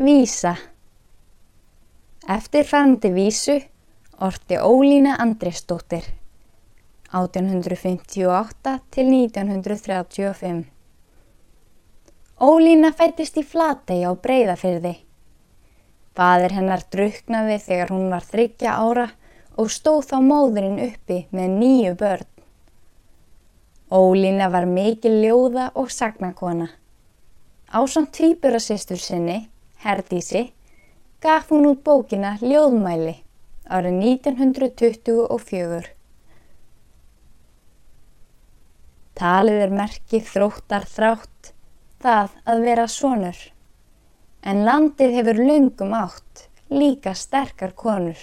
Vísa Eftirfærandi vísu orti Ólína Andrisdóttir 1858 til 1935 Ólína fættist í Flatey á Breiðafyrði. Fadir hennar druknaði þegar hún var þryggja ára og stóð þá móðurinn uppi með nýju börn. Ólína var mikil ljóða og sagnakona. Ásamt tvíburasistur sinni, Herdísi, gaf hún út bókina Ljóðmæli árið 1924. Talið er merkið þróttar þrátt, það að vera sonur. En landið hefur löngum átt, líka sterkar konur.